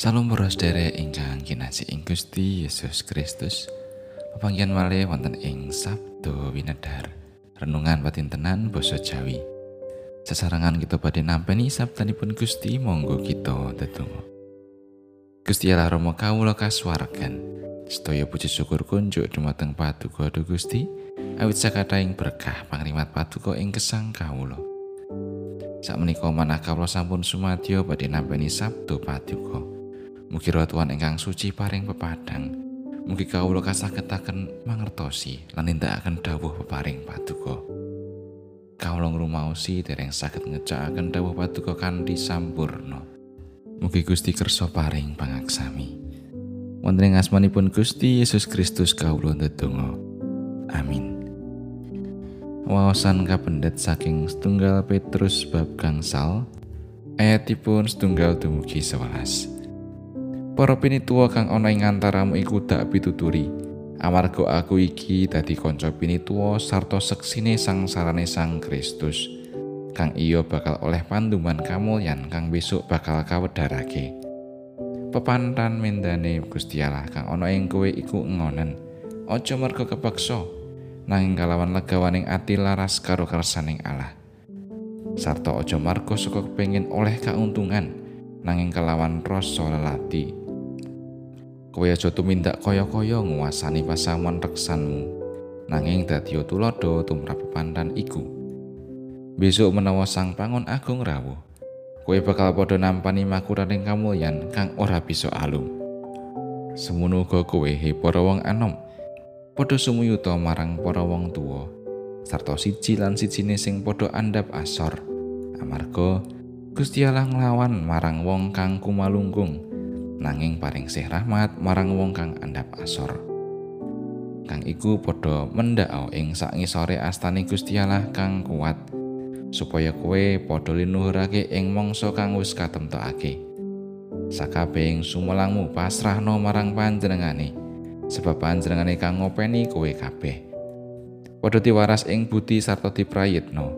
Salam para sedherek ingkang kinasih ing Gusti Yesus Kristus. Pepanggihan malih wonten ing Sabdo Winedhar. Renungan patintenan basa Jawi. Sesarangan kita badhe nampi sabdanipun Gusti monggo kita tetunggu. Gusti Allah Rama kawula kasuwargan. Sedaya puji syukur kunjuk dumateng Paduka Gusti awit sakataing berkah pangrimat Paduka ing gesang kawula. Sak menika manah kawula sampun sumadyo badhe nampi Sabdo Paduka. Mugi roh Tuhan ingkang suci paring pepadang. Mugi kawula kasagetaken mangertosi lan nindakaken dawuh peparing paduka. Kawula ngrumaosi dereng saged ngecakaken dawuh paduka kanthi sampurna. Mugi Gusti kersa paring pangaksami. Wonten ing asmanipun Gusti Yesus Kristus kawula ndedonga. Amin. Wawasan kapendet saking setunggal Petrus bab gangsal ayatipun setunggal dumugi sewelas. Para pinituwa kang ana ing antaramu iku dak pituturi. Amarga aku iki dadi kanca pinituwa sarta seksine sangsarane Sang Kristus. Kang iya bakal oleh panduman kamulyan kang besok bakal kawedharake pepantan mendane Gusti Allah kang ana ing kowe iku ngonen. Aja merga kepeksa nanging kalawan legawaning ati laras karo kersaning Allah. Sarta aja marga saka kepengin oleh kauntungan nanging kelawan rasa lelati kowe aja tumindak kaya-kaya nguasani pasamuan reksanmu. Nanging dadi tulodo tumrap pandan iku. Besok menawa sang pangon agung rawuh kowe bakal padha nampani makuraning kamulyan kang ora bisa alum semono uga kowe he para wong anom padha sumuyuta marang para wong tuwa sarta siji lan sijine sing padha andhap asor. Amarga Gusti Allah nglawan marang wong kang kumalungkung nanging paring sih rahmat marang wong kang andhap asor. Kang iku padha mendhak ing sak ngisore astane Gusti Allah kang kuat supaya kowe padha linuhurake ing mangsa kang wis katemtokake. Sakabehing sumulangmu pasrahno marang panjenengane sebab panjenengane kang ngopeni kowe kabeh. Padha diwaras ing budi sarta diprayitno.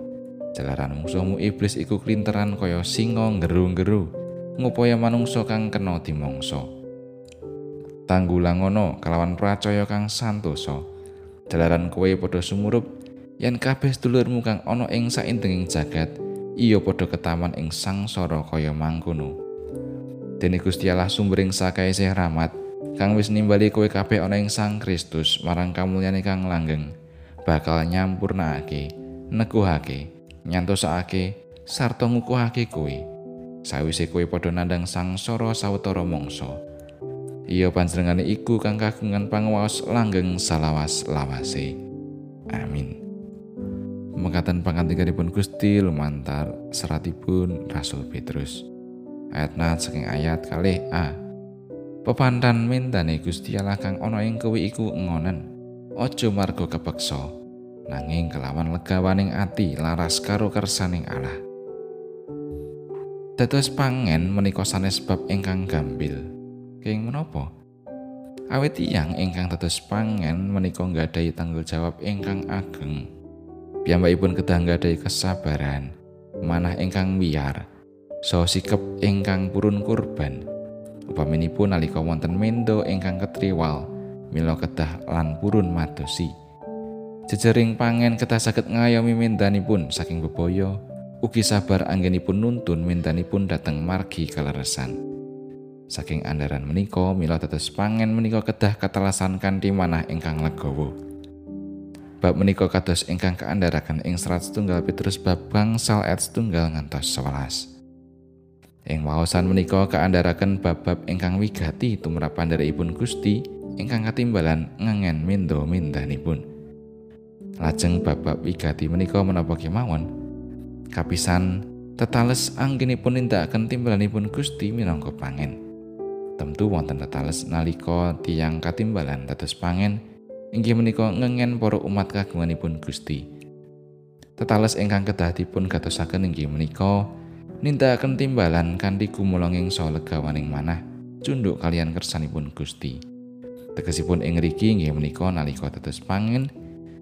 Jalaran musuhmu iblis iku klinteran kaya singa ngeru-ngeru. Ngupaya manungsa kang kena dimangsa. Tanggulangono kalawan pracaya kang santosa. Dalaran kowe padha sumurup yen kabeh sedulurmu kang ana ing saindenging jagat iya padha ketaman ing sangsara kaya mangkono. Dene Gusti Allah sumbering sakae rahmat kang wis nimbali kowe kabeh ana ing Sang Kristus marang kamulyane kang langgeng bakal nyampurnakake, neguhake, nyantosake sarta ngukuhake kowe. Sawise kowe padha nandang sangsara sawetara mangsa. Iya panjenengane iku kang kagungan panguwas langgeng salawas lawase. Amin. Mekaten pangandikanipun Gusti lumantar seratipun Rasul Petrus. Ayat nat saking ayat kalih A. Pepantan mintane Gusti Allah kang ana ing kowe iku ngonen. Aja marga kepeksa, nanging kelawan legawaning ati laras karo kersaning Allah. Dados pangen menika sanes sebab ingkang gampil. Kenging menapa? Awit tiyang ingkang dados pangen menika nggadahi tanggung jawab ingkang ageng. Piyambakipun kedah nggadahi kesabaran, manah ingkang wiyar, so sikep ingkang purun kurban. Upaminipun nalika wonten mendo ingkang ketriwal, mila kedah lan purun madosi. Jejering pangen kedah saged ngayomi mendanipun saking bebaya, ugi sabar anggenipun nuntun mintanipun dateng margi kaleresan. Saking andaran menika mila tetes pangen menika kedah katelasan kanthi manah ingkang legawa. Bab menika kados ingkang kaandharaken ing serat setunggal Petrus bab bangsal ayat setunggal ngantos 11. Ing waosan menika kaandharaken bab-bab ingkang wigati tumrap pandharekipun Gusti ingkang katimbalan ngengen mindo-mindanipun. Lajeng bab-bab wigati menika menapa kemawon? Kapisan tetales anggenipun nindakaken timbalanipun Gusti minangka pangen. Tentu wonten tetales nalika tiyang katimbalan dados pangen inggih menika ngengen para umat kagunganipun Gusti. Tetales ingkang kedah dipun gatosaken inggih menika nindakaken timbalan kanthi gumulonging saha legawaning manah cunduk kalian kersanipun Gusti. Tegesipun ing ngriki inggih menika nalika dados pangen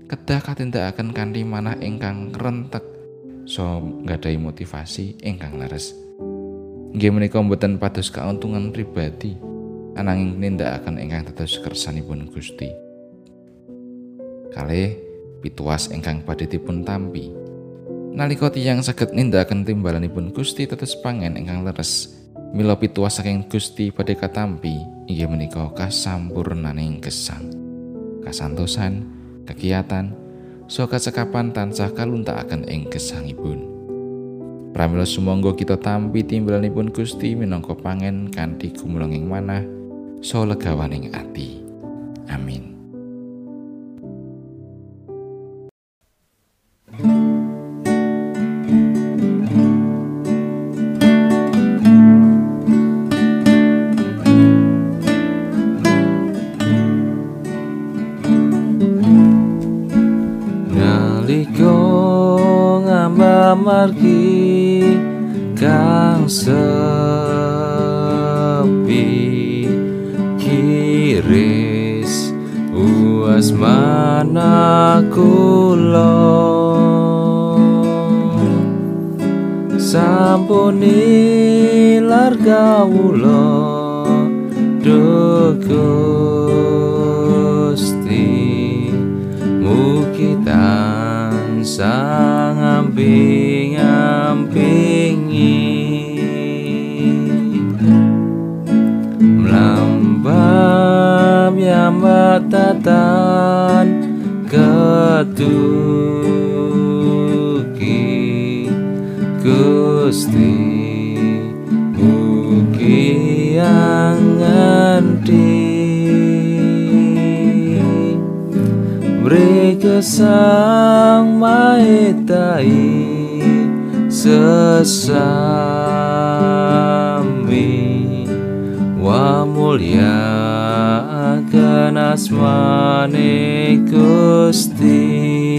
kedah katindakaken kanthi manah ingkang rentek so nggadahi motivasi ingkang leres. Nggih menika mboten pados kauntungan pribadi, ananging nindakaken ingkang dados kersanipun Gusti. Kalih pituas ingkang badhe dipun tampi. Nalika tiyang saged nindakaken timbalanipun Gusti tetes pangen ingkang leres, mila pituas saking Gusti badhe katampi inggih menika kasampurnaning gesang. Kasantosan, kegiatan, so kasekapan tansah kaluntakaken ing gesangipun. Pramila sumangga kita tampi timbalanipun Gusti minangka pangen kanthi gumulunging manah so legawaning ati. Amin. amargi kang sepi. Kiris uas manakulo sampuni larga wulo Gusti. Sang ambil yambatatan ketuki Gusti mugi anganti Mereka sang maetai sesami. Wa mulia. akan asmane Gusti.